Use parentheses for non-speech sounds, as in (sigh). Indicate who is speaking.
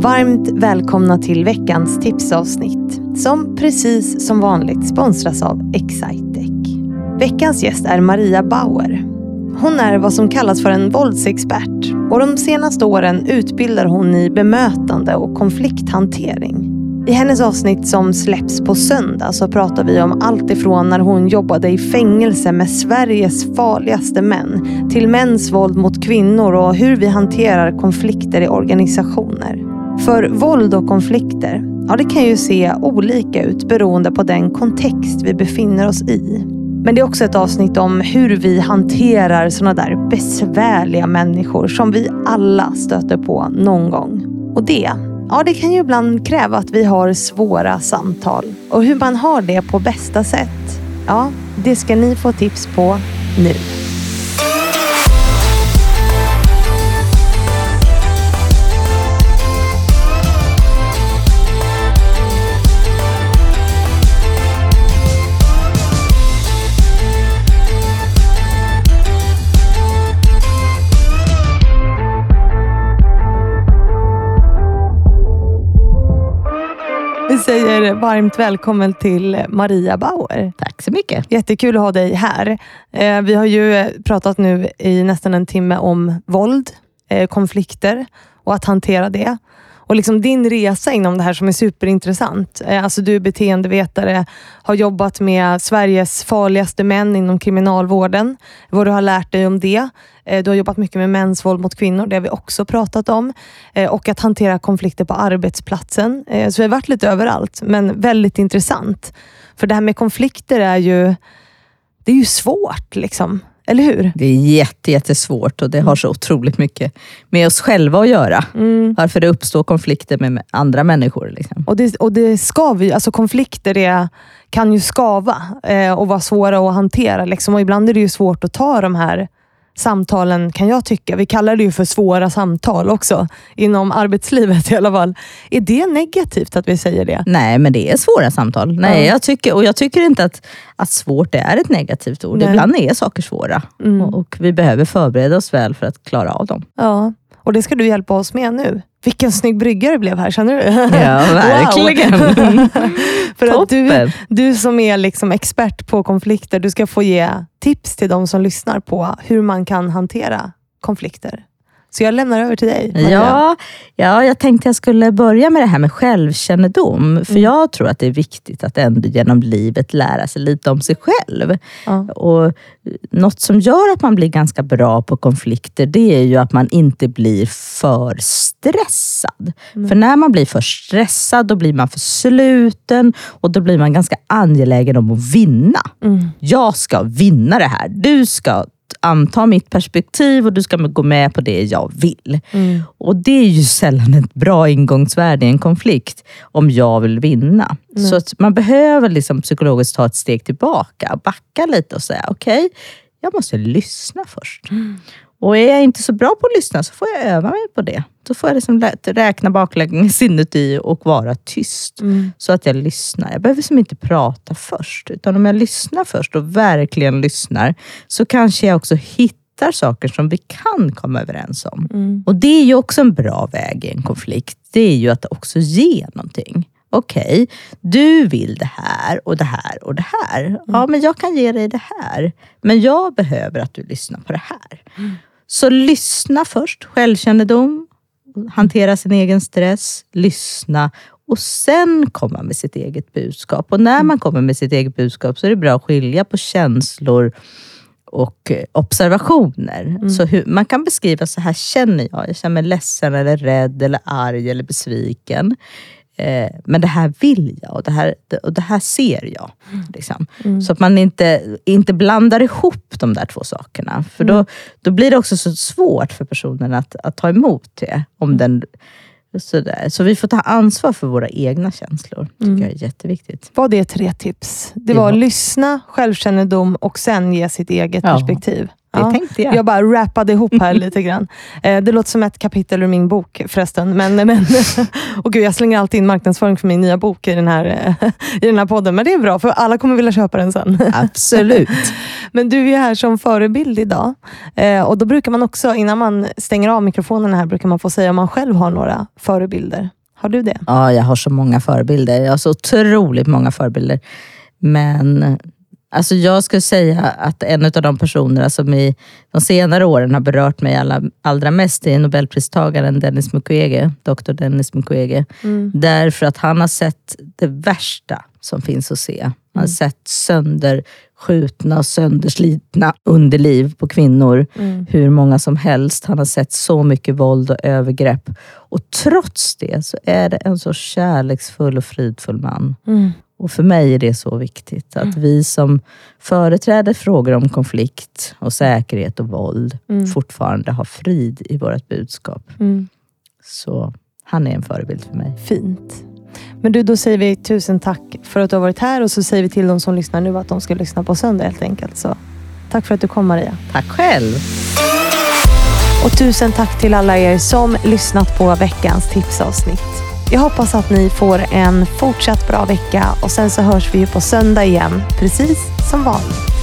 Speaker 1: Varmt välkomna till veckans tipsavsnitt som precis som vanligt sponsras av Excitec. Veckans gäst är Maria Bauer. Hon är vad som kallas för en våldsexpert och de senaste åren utbildar hon i bemötande och konflikthantering. I hennes avsnitt som släpps på söndag så pratar vi om allt ifrån när hon jobbade i fängelse med Sveriges farligaste män till mäns våld mot kvinnor och hur vi hanterar konflikter i organisationer. För våld och konflikter, ja det kan ju se olika ut beroende på den kontext vi befinner oss i. Men det är också ett avsnitt om hur vi hanterar sådana där besvärliga människor som vi alla stöter på någon gång. Och det, ja det kan ju ibland kräva att vi har svåra samtal. Och hur man har det på bästa sätt, ja det ska ni få tips på nu. Varmt välkommen till Maria Bauer.
Speaker 2: Tack så mycket.
Speaker 1: Jättekul att ha dig här. Eh, Vi har ju pratat nu i nästan en timme om våld, eh, konflikter och att hantera det. Och liksom din resa inom det här som är superintressant. Eh, alltså du är beteendevetare, har jobbat med Sveriges farligaste män inom kriminalvården. Vad du har lärt dig om det. Eh, du har jobbat mycket med mäns våld mot kvinnor, det har vi också pratat om. Eh, och att hantera konflikter på arbetsplatsen. Så vi har varit lite överallt, men väldigt intressant. För det här med konflikter är ju, det är ju svårt. liksom. Eller hur?
Speaker 2: Det är jätte, jättesvårt och det har så otroligt mycket med oss själva att göra.
Speaker 1: Mm.
Speaker 2: Varför det uppstår konflikter med andra människor. Liksom.
Speaker 1: Och det, och det skaver ju. Alltså konflikter är, kan ju skava eh, och vara svåra att hantera. Liksom. Och ibland är det ju svårt att ta de här samtalen, kan jag tycka. Vi kallar det ju för svåra samtal också, inom arbetslivet (laughs) i alla fall. Är det negativt att vi säger det?
Speaker 2: Nej, men det är svåra samtal. Nej,
Speaker 1: Ja.
Speaker 2: jag tycker, och jag tycker inte att, att svårt är ett negativt ord.
Speaker 1: Nej.
Speaker 2: Ibland är saker svåra
Speaker 1: Mm.
Speaker 2: och, och vi behöver förbereda oss väl för att klara av dem.
Speaker 1: Ja, och det ska du hjälpa oss med nu. Vilken snygg brygga det blev här, känner du?
Speaker 2: Ja, (laughs) verkligen.
Speaker 1: Wow. (laughs) För att du, du som är liksom expert på konflikter, du ska få ge tips till de som lyssnar på hur man kan hantera konflikter. Så jag lämnar över till dig. Maria.
Speaker 2: Ja, ja, jag tänkte jag skulle börja med det här med självkännedom. För
Speaker 1: Mm.
Speaker 2: jag tror att det är viktigt att ändå genom livet lära sig lite om sig själv.
Speaker 1: Ja.
Speaker 2: Och Något som gör att man blir ganska bra på konflikter, det är ju att man inte blir för stressad.
Speaker 1: Mm.
Speaker 2: För när man blir för stressad, då blir man för sluten och då blir man ganska angelägen om att vinna.
Speaker 1: Mm.
Speaker 2: Jag ska vinna det här. Du ska anta mitt perspektiv och du ska gå med på det jag vill.
Speaker 1: Mm.
Speaker 2: Och det är ju sällan ett bra ingångsvärde i en konflikt om jag vill vinna.
Speaker 1: Nej.
Speaker 2: Så man behöver liksom psykologiskt ta ett steg tillbaka, backa lite och säga okej, jag måste lyssna först. Och är jag inte så bra på att lyssna så får jag öva mig på det. Då får jag liksom räkna baklänges inuti och vara tyst.
Speaker 1: Mm.
Speaker 2: Så att jag lyssnar. Jag behöver som inte prata först. Utan om jag lyssnar först och verkligen lyssnar så kanske jag också hittar saker som vi kan komma överens om.
Speaker 1: Mm.
Speaker 2: Och det är ju också en bra väg i en konflikt. Det är ju att också ge någonting. Okej, du vill det här och det här och det här. Ja, men jag kan ge dig det här. Men jag behöver att du lyssnar på det här. Så lyssna först, självkännedom, hantera sin egen stress, lyssna och sen komma med sitt eget budskap. Och när man kommer med sitt eget budskap så är det bra att skilja på känslor och eh, observationer. Så hur, man kan beskriva så här känner jag. Jag känner mig ledsen, eller rädd, eller arg eller besviken. Eh, men det här vill jag och det här, och det här ser jag. Liksom. Så att man inte, inte blandar ihop de där två sakerna. För då, då blir det också så svårt för personen att, att ta emot det. Om den, sådär. Så vi får ta ansvar för våra egna känslor. tycker jag är jätteviktigt.
Speaker 1: Var det tre tips? Det
Speaker 2: Det
Speaker 1: var
Speaker 2: var-
Speaker 1: lyssna, självkännedom och sen ge sitt eget
Speaker 2: Ja.
Speaker 1: perspektiv.
Speaker 2: Det tänkte jag.
Speaker 1: Jag bara rappade ihop här lite grann. (laughs) Eh, det låter som ett kapitel ur min bok förresten. Men, men, (laughs) och gud, jag slänger alltid in marknadsföring för min nya bok i den, här, eh, (laughs) i den här podden. Men det är bra, för alla kommer vilja köpa den sen.
Speaker 2: Absolut.
Speaker 1: Men du är här som förebild idag. Eh, och Då brukar man också, innan man stänger av mikrofonen här, brukar man få säga om man själv har några förebilder. Har du det?
Speaker 2: Ja, jag har så många förebilder. Jag har så otroligt många förebilder. Men alltså jag skulle säga att en av de personerna som i de senare åren har berört mig allra, allra mest är nobelpristagaren Dennis Mukwege, Dr. Dennis Mukwege.
Speaker 1: Mm.
Speaker 2: Därför att han har sett det värsta som finns att se. Han har
Speaker 1: Mm.
Speaker 2: sett sönderskjutna och sönderslitna underliv på kvinnor.
Speaker 1: Mm.
Speaker 2: Hur många som helst. Han har sett så mycket våld och övergrepp. Och trots det så är det en så kärleksfull och fridfull man.
Speaker 1: Mm.
Speaker 2: Och för mig är det så viktigt att vi som företräder frågor om konflikt och säkerhet och våld
Speaker 1: Mm.
Speaker 2: fortfarande har frid i vårt budskap.
Speaker 1: Mm.
Speaker 2: Så han är en förebild för mig.
Speaker 1: Fint. Men du, då säger vi tusen tack för att du har varit här och så säger vi till de som lyssnar nu att de ska lyssna på söndag helt enkelt. Så, tack för att du kom Maria.
Speaker 2: Tack själv!
Speaker 1: Och tusen tack till alla er som lyssnat på veckans tipsavsnitt. Jag hoppas att ni får en fortsatt bra vecka och sen så hörs vi ju på söndag igen, precis som vanligt.